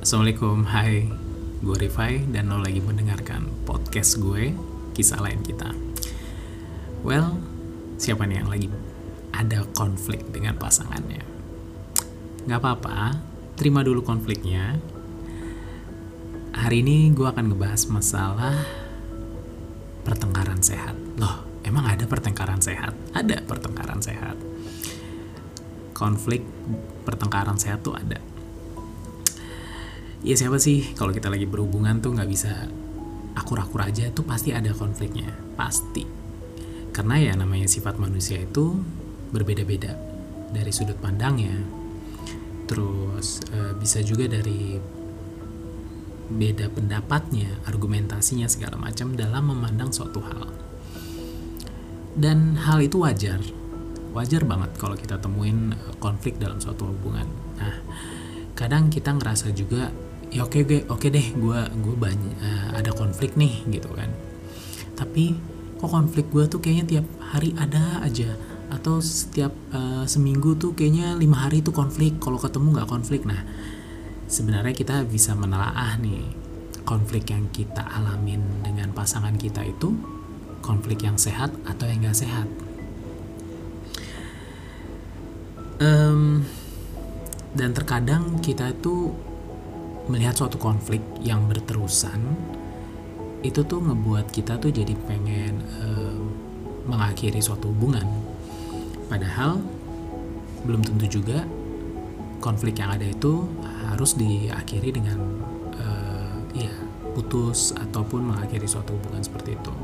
Assalamualaikum, hai. Gue Rifai dan lo lagi mendengarkan podcast gue Kisah Lain Kita. Well, siapa nih yang lagi ada konflik dengan pasangannya? Gak apa-apa, terima dulu konfliknya. Hari ini gue akan ngebahas masalah pertengkaran sehat. Loh, emang ada pertengkaran sehat? Ada pertengkaran sehat. Konflik pertengkaran sehat tuh ada ya siapa sih? Kalau kita lagi berhubungan tuh nggak bisa akur-akur aja tuh pasti ada konfliknya. Pasti. Karena ya namanya sifat manusia itu berbeda-beda dari sudut pandangnya. Terus e, bisa juga dari beda pendapatnya argumentasinya segala macam dalam memandang suatu hal. Dan hal itu wajar. Wajar banget kalau kita temuin eh, konflik dalam suatu hubungan. Nah kadang kita ngerasa juga ya oke oke oke deh gue gue banyak uh, ada konflik nih gitu kan. Tapi kok konflik gue tuh kayaknya tiap hari ada aja? Atau setiap uh, seminggu tuh kayaknya lima hari tuh konflik kalau ketemu nggak konflik. Nah sebenarnya kita bisa menelaah nih konflik yang kita alamin dengan pasangan kita itu konflik yang sehat atau yang nggak sehat. Um, dan terkadang kita itu melihat suatu konflik yang berterusan itu tuh ngebuat kita tuh jadi pengen uh, mengakhiri suatu hubungan. Padahal belum tentu juga konflik yang ada itu harus diakhiri dengan uh, ya putus ataupun mengakhiri suatu hubungan seperti itu.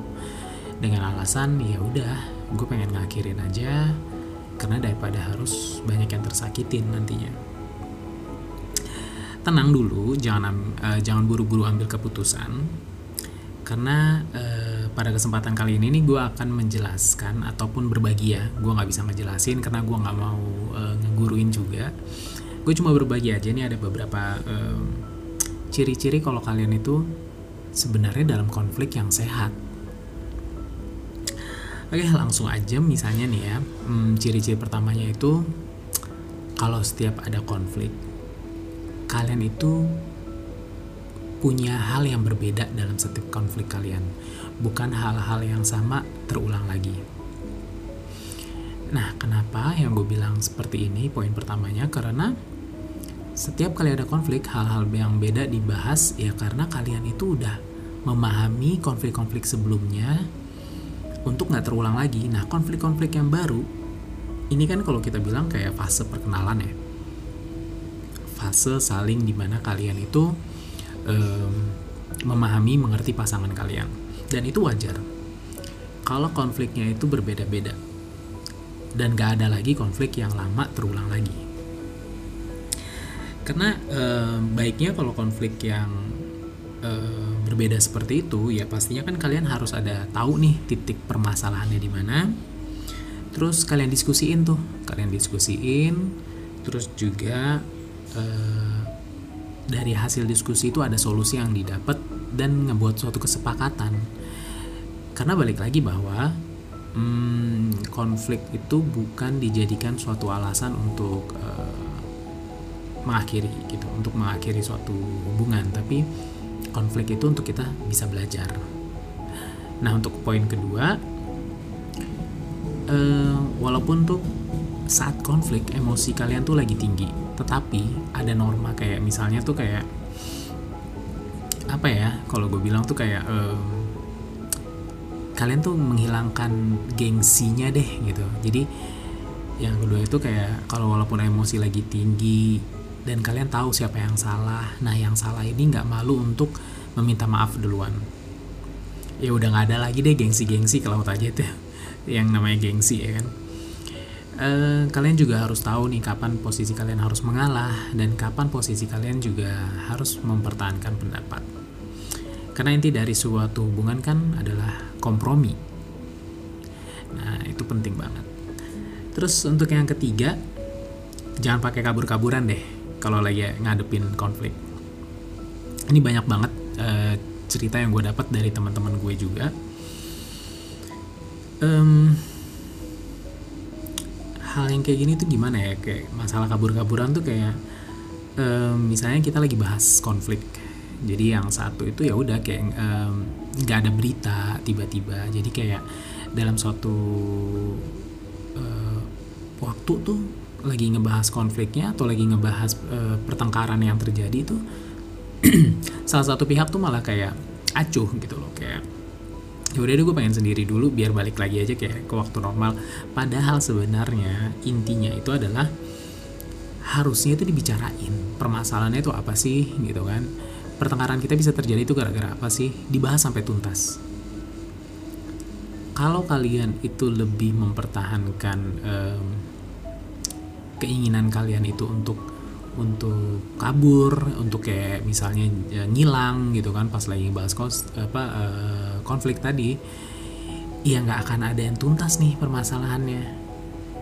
Dengan alasan ya udah gue pengen ngakhirin aja karena daripada harus banyak yang tersakitin nantinya tenang dulu, jangan uh, jangan buru-buru ambil keputusan. Karena uh, pada kesempatan kali ini nih gue akan menjelaskan ataupun berbagi ya. Gue nggak bisa ngejelasin karena gue nggak mau uh, ngeguruin juga. Gue cuma berbagi aja nih ada beberapa ciri-ciri kalau kalian itu sebenarnya dalam konflik yang sehat. Oke langsung aja misalnya nih ya hmm, ciri-ciri pertamanya itu kalau setiap ada konflik kalian itu punya hal yang berbeda dalam setiap konflik kalian, bukan hal-hal yang sama terulang lagi. Nah, kenapa yang gue bilang seperti ini? Poin pertamanya karena setiap kali ada konflik, hal-hal yang beda dibahas ya karena kalian itu udah memahami konflik-konflik sebelumnya untuk nggak terulang lagi. Nah, konflik-konflik yang baru ini kan kalau kita bilang kayak fase perkenalan ya fase saling di mana kalian itu um, memahami mengerti pasangan kalian. Dan itu wajar. Kalau konfliknya itu berbeda-beda. Dan gak ada lagi konflik yang lama terulang lagi. Karena um, baiknya kalau konflik yang um, berbeda seperti itu ya pastinya kan kalian harus ada tahu nih titik permasalahannya di mana. Terus kalian diskusiin tuh. Kalian diskusiin. Terus juga Eh, dari hasil diskusi itu ada solusi yang didapat dan ngebuat suatu kesepakatan. Karena balik lagi bahwa hmm, konflik itu bukan dijadikan suatu alasan untuk uh, mengakhiri gitu untuk mengakhiri suatu hubungan tapi konflik itu untuk kita bisa belajar. Nah untuk poin kedua uh, walaupun tuh saat konflik emosi kalian tuh lagi tinggi tetapi ada norma kayak misalnya tuh kayak apa ya kalau gue bilang tuh kayak um, kalian tuh menghilangkan gengsinya deh gitu. Jadi yang kedua itu kayak kalau walaupun emosi lagi tinggi dan kalian tahu siapa yang salah nah yang salah ini nggak malu untuk meminta maaf duluan. Ya udah nggak ada lagi deh gengsi-gengsi kalau aja tuh yang namanya gengsi ya kan eh, kalian juga harus tahu nih kapan posisi kalian harus mengalah dan kapan posisi kalian juga harus mempertahankan pendapat. Karena inti dari suatu hubungan kan adalah kompromi. Nah, itu penting banget. Terus untuk yang ketiga, jangan pakai kabur-kaburan deh kalau lagi ngadepin konflik. Ini banyak banget uh, cerita yang gue dapat dari teman-teman gue juga. Um, kayak gini tuh gimana ya? Kayak masalah kabur-kaburan tuh kayak um, misalnya kita lagi bahas konflik. Jadi yang satu itu ya udah kayak nggak um, ada berita tiba-tiba. Jadi kayak dalam suatu uh, waktu tuh lagi ngebahas konfliknya atau lagi ngebahas uh, pertengkaran yang terjadi itu salah satu pihak tuh malah kayak acuh gitu loh. Kayak ya udah deh gue pengen sendiri dulu biar balik lagi aja kayak ke waktu normal. Padahal sebenarnya intinya itu adalah harusnya itu dibicarain permasalahannya itu apa sih gitu kan? Pertengkaran kita bisa terjadi itu gara-gara apa sih? Dibahas sampai tuntas. Kalau kalian itu lebih mempertahankan um, keinginan kalian itu untuk untuk kabur untuk kayak misalnya ya, ngilang gitu kan pas lagi bahas kos, apa uh, konflik tadi ya nggak akan ada yang tuntas nih permasalahannya.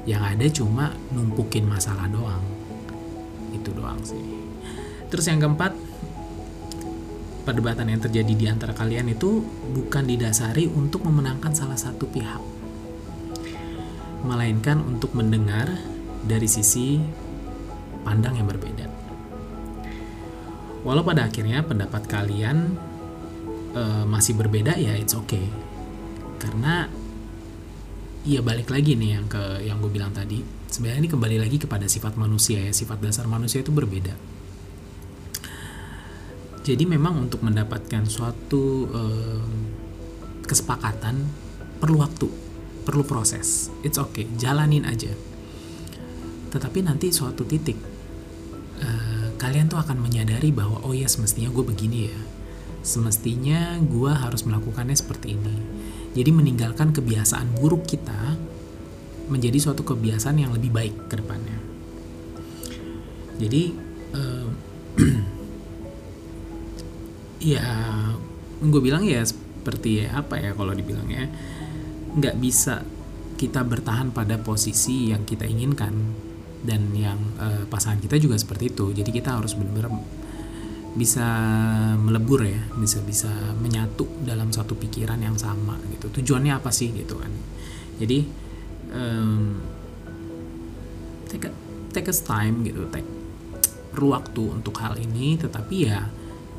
Yang ada cuma numpukin masalah doang. Itu doang sih. Terus yang keempat perdebatan yang terjadi di antara kalian itu bukan didasari untuk memenangkan salah satu pihak. Melainkan untuk mendengar dari sisi pandang yang berbeda. Walau pada akhirnya pendapat kalian uh, masih berbeda ya it's okay. Karena ya balik lagi nih yang ke yang gue bilang tadi. Sebenarnya ini kembali lagi kepada sifat manusia ya, sifat dasar manusia itu berbeda. Jadi memang untuk mendapatkan suatu uh, kesepakatan perlu waktu, perlu proses. It's okay, jalanin aja. Tetapi nanti suatu titik kalian tuh akan menyadari bahwa oh ya semestinya gue begini ya. Semestinya gue harus melakukannya seperti ini. Jadi meninggalkan kebiasaan buruk kita menjadi suatu kebiasaan yang lebih baik ke depannya. Jadi uh, ya gue bilang ya seperti ya apa ya kalau dibilangnya nggak bisa kita bertahan pada posisi yang kita inginkan dan yang uh, pasangan kita juga seperti itu. Jadi kita harus benar-benar bisa melebur ya. Bisa bisa menyatu dalam satu pikiran yang sama gitu. Tujuannya apa sih gitu kan? Jadi um, take a, take a time gitu. Take perlu waktu untuk hal ini. Tetapi ya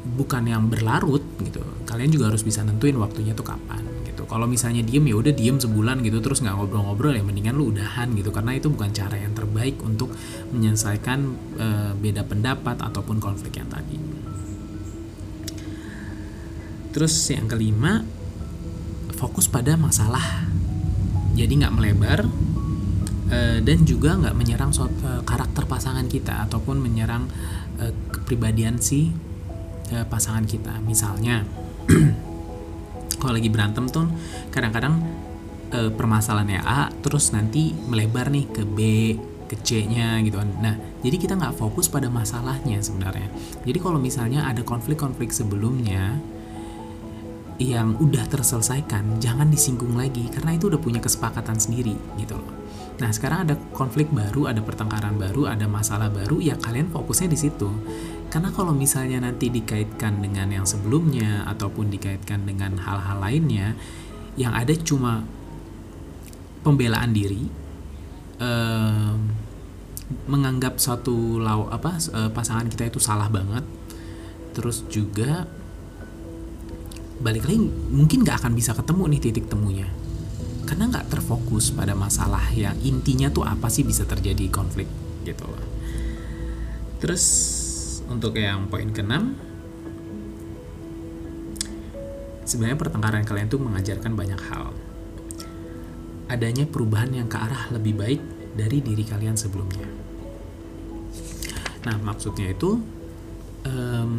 bukan yang berlarut gitu. Kalian juga harus bisa nentuin waktunya tuh kapan kalau misalnya diem ya udah diem sebulan gitu terus nggak ngobrol-ngobrol ya mendingan lu udahan gitu. Karena itu bukan cara yang terbaik untuk menyelesaikan e, beda pendapat ataupun konflik yang tadi. Terus yang kelima fokus pada masalah. Jadi nggak melebar e, dan juga nggak menyerang suatu, e, karakter pasangan kita ataupun menyerang e, kepribadian si e, pasangan kita. Misalnya kalau lagi berantem tuh kadang-kadang e, permasalahannya A terus nanti melebar nih ke B ke C-nya gitu kan. Nah, jadi kita nggak fokus pada masalahnya sebenarnya. Jadi kalau misalnya ada konflik-konflik sebelumnya yang udah terselesaikan, jangan disinggung lagi karena itu udah punya kesepakatan sendiri gitu loh. Nah, sekarang ada konflik baru, ada pertengkaran baru, ada masalah baru, ya kalian fokusnya di situ. Karena kalau misalnya nanti dikaitkan dengan yang sebelumnya ataupun dikaitkan dengan hal-hal lainnya, yang ada cuma pembelaan diri, eh, menganggap suatu law apa pasangan kita itu salah banget, terus juga balik lagi mungkin nggak akan bisa ketemu nih titik temunya. Karena nggak terfokus pada masalah yang intinya tuh apa sih bisa terjadi konflik gitu loh. Terus untuk yang poin keenam sebenarnya pertengkaran kalian tuh mengajarkan banyak hal. Adanya perubahan yang ke arah lebih baik dari diri kalian sebelumnya. Nah maksudnya itu um,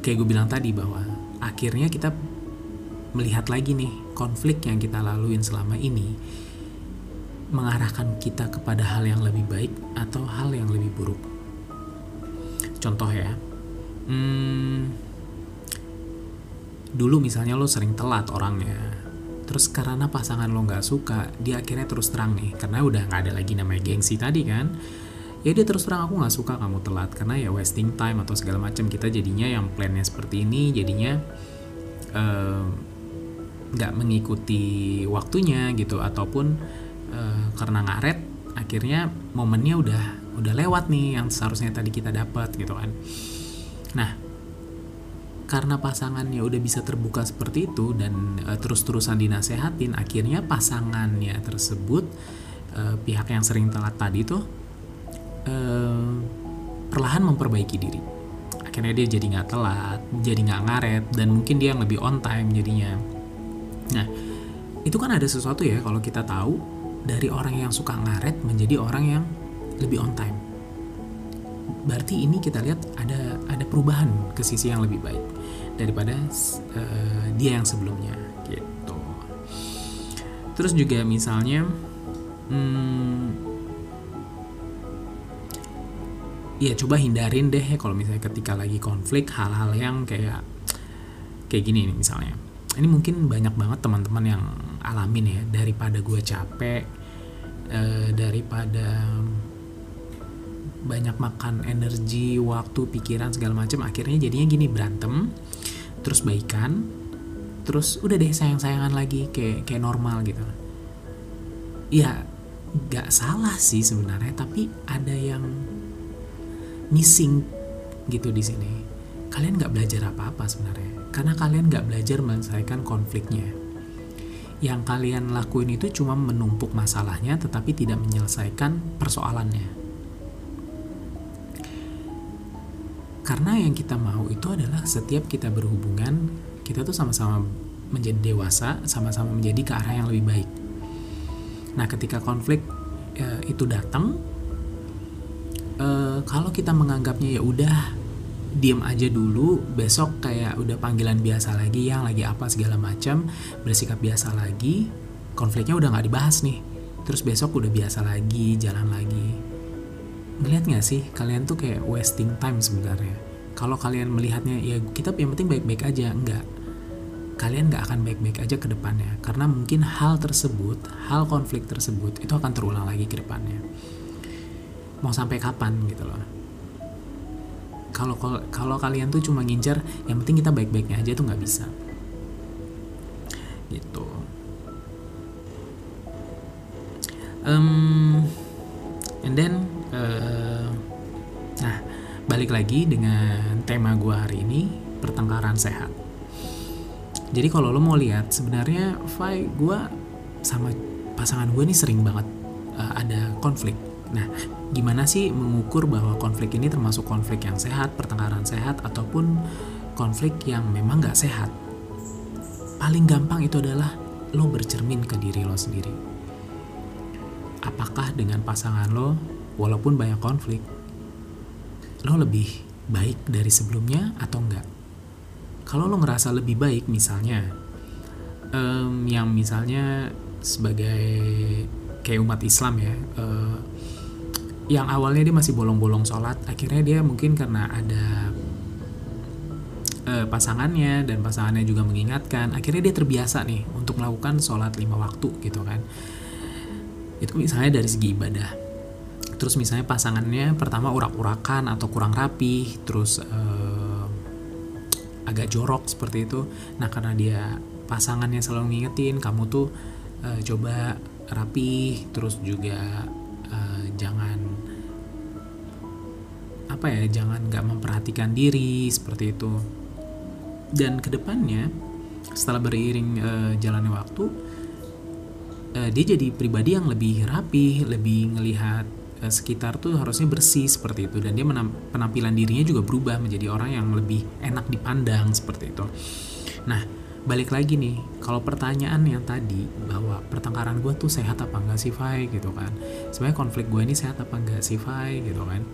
kayak gue bilang tadi bahwa akhirnya kita melihat lagi nih konflik yang kita laluin selama ini mengarahkan kita kepada hal yang lebih baik atau hal yang lebih buruk contoh ya. Hmm, dulu misalnya lo sering telat orangnya terus karena pasangan lo nggak suka dia akhirnya terus terang nih karena udah nggak ada lagi namanya gengsi tadi kan. Ya dia terus terang aku nggak suka kamu telat karena ya wasting time atau segala macam kita jadinya yang plannya seperti ini jadinya nggak uh, mengikuti waktunya gitu ataupun uh, karena ngaret akhirnya momennya udah udah lewat nih yang seharusnya tadi kita dapat gitu kan. Nah karena pasangannya udah bisa terbuka seperti itu dan uh, terus-terusan dinasehatin akhirnya pasangannya tersebut uh, pihak yang sering telat tadi tuh uh, perlahan memperbaiki diri. Akhirnya dia jadi nggak telat jadi nggak ngaret dan mungkin dia yang lebih on time jadinya. Nah itu kan ada sesuatu ya kalau kita tahu dari orang yang suka ngaret menjadi orang yang lebih on time. Berarti ini kita lihat ada ada perubahan ke sisi yang lebih baik daripada uh, dia yang sebelumnya gitu. Terus juga misalnya hmm, ya coba hindarin deh kalau misalnya ketika lagi konflik hal-hal yang kayak kayak gini nih misalnya. Ini mungkin banyak banget teman-teman yang alamin ya daripada gue capek uh, daripada banyak makan energi, waktu, pikiran segala macam akhirnya jadinya gini berantem, terus baikan, terus udah deh sayang-sayangan lagi kayak kayak normal gitu. Ya gak salah sih sebenarnya, tapi ada yang missing gitu di sini. Kalian gak belajar apa-apa sebenarnya, karena kalian gak belajar menyelesaikan konfliknya. Yang kalian lakuin itu cuma menumpuk masalahnya, tetapi tidak menyelesaikan persoalannya karena yang kita mau itu adalah setiap kita berhubungan kita tuh sama-sama menjadi dewasa sama-sama menjadi ke arah yang lebih baik. Nah ketika konflik e, itu datang e, kalau kita menganggapnya ya udah diem aja dulu besok kayak udah panggilan biasa lagi yang lagi apa segala macam bersikap biasa lagi konfliknya udah nggak dibahas nih. Terus besok udah biasa lagi jalan lagi ngeliat gak sih kalian tuh kayak wasting time sebenarnya? Kalau kalian melihatnya ya kita yang penting baik-baik aja enggak kalian gak akan baik-baik aja ke depannya karena mungkin hal tersebut hal konflik tersebut itu akan terulang lagi ke depannya. Mau sampai kapan gitu loh. Kalau kalau kalian tuh cuma ngincer yang penting kita baik-baiknya aja tuh nggak bisa. Gitu. Um, and then uh, nah balik lagi dengan tema gue hari ini pertengkaran sehat. Jadi kalau lo mau lihat sebenarnya Fai gue sama pasangan gue nih sering banget uh, ada konflik. Nah gimana sih mengukur bahwa konflik ini termasuk konflik yang sehat pertengkaran sehat ataupun konflik yang memang gak sehat? Paling gampang itu adalah lo bercermin ke diri lo sendiri. Apakah dengan pasangan lo walaupun banyak konflik, lo lebih baik dari sebelumnya atau enggak? Kalau lo ngerasa lebih baik, misalnya, um, yang misalnya sebagai kayak umat Islam ya, uh, yang awalnya dia masih bolong-bolong sholat, akhirnya dia mungkin karena ada uh, pasangannya dan pasangannya juga mengingatkan, akhirnya dia terbiasa nih untuk melakukan sholat lima waktu gitu kan. Itu misalnya dari segi ibadah terus misalnya pasangannya pertama urak-urakan atau kurang rapi terus uh, agak jorok seperti itu. Nah karena dia pasangannya selalu ngingetin kamu tuh uh, coba rapi terus juga uh, jangan apa ya jangan nggak memperhatikan diri seperti itu. Dan ke depannya setelah beriring uh, jalannya waktu uh, dia jadi pribadi yang lebih rapi lebih ngelihat sekitar tuh harusnya bersih seperti itu dan dia penampilan dirinya juga berubah menjadi orang yang lebih enak dipandang seperti itu. Nah, balik lagi nih, kalau pertanyaan yang tadi bahwa pertengkaran gue tuh sehat apa enggak sih, Fai gitu kan. Sebenarnya konflik gue ini sehat apa enggak sih, Fai gitu kan.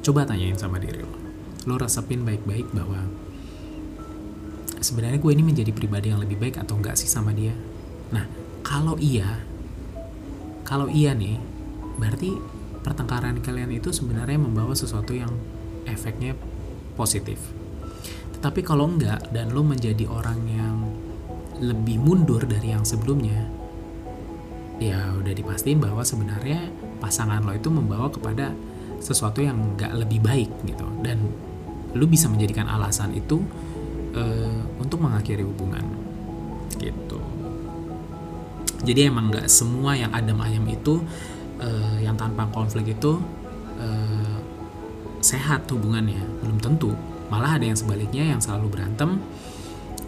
Coba tanyain sama diri lo. Lo resepin baik-baik bahwa sebenarnya gue ini menjadi pribadi yang lebih baik atau enggak sih sama dia. Nah, kalau iya, kalau iya nih, berarti pertengkaran kalian itu sebenarnya membawa sesuatu yang efeknya positif. Tetapi kalau enggak dan lo menjadi orang yang lebih mundur dari yang sebelumnya, ya udah dipastiin bahwa sebenarnya pasangan lo itu membawa kepada sesuatu yang enggak lebih baik gitu. Dan lo bisa menjadikan alasan itu uh, untuk mengakhiri hubungan. Gitu jadi emang nggak semua yang adem ayam itu uh, yang tanpa konflik itu uh, sehat hubungannya. Belum tentu. Malah ada yang sebaliknya yang selalu berantem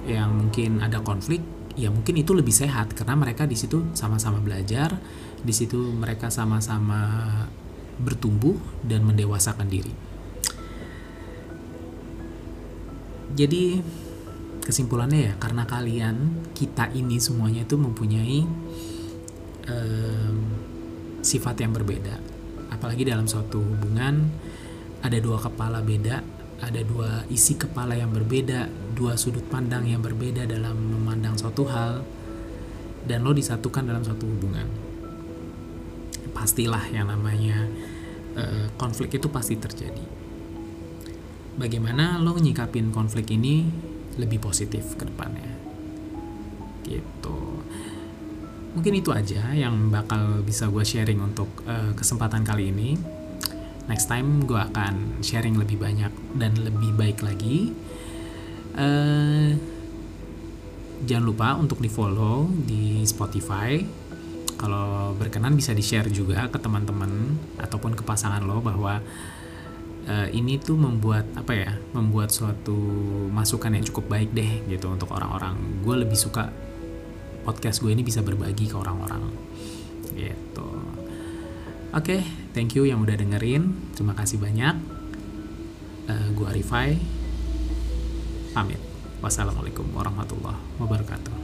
yang mungkin ada konflik ya mungkin itu lebih sehat. Karena mereka di situ sama-sama belajar di situ mereka sama-sama bertumbuh dan mendewasakan diri. Jadi kesimpulannya ya karena kalian kita ini semuanya itu mempunyai um, sifat yang berbeda. Apalagi dalam suatu hubungan ada dua kepala beda ada dua isi kepala yang berbeda dua sudut pandang yang berbeda dalam memandang suatu hal dan lo disatukan dalam suatu hubungan. Pastilah yang namanya uh, konflik itu pasti terjadi. Bagaimana lo nyikapin konflik ini lebih positif ke depannya. Gitu. Mungkin itu aja yang bakal bisa gue sharing untuk uh, kesempatan kali ini. Next time gue akan sharing lebih banyak dan lebih baik lagi. Uh, jangan lupa untuk di follow di Spotify. Kalau berkenan bisa di share juga ke teman-teman ataupun ke pasangan lo bahwa uh, ini tuh membuat apa ya membuat suatu masukan yang cukup baik deh gitu untuk orang-orang. Gue lebih suka podcast gue ini bisa berbagi ke orang-orang. Gitu. Oke okay, thank you yang udah dengerin. Terima kasih banyak. Uh, gue Arifai. Pamit. Wassalamualaikum warahmatullahi wabarakatuh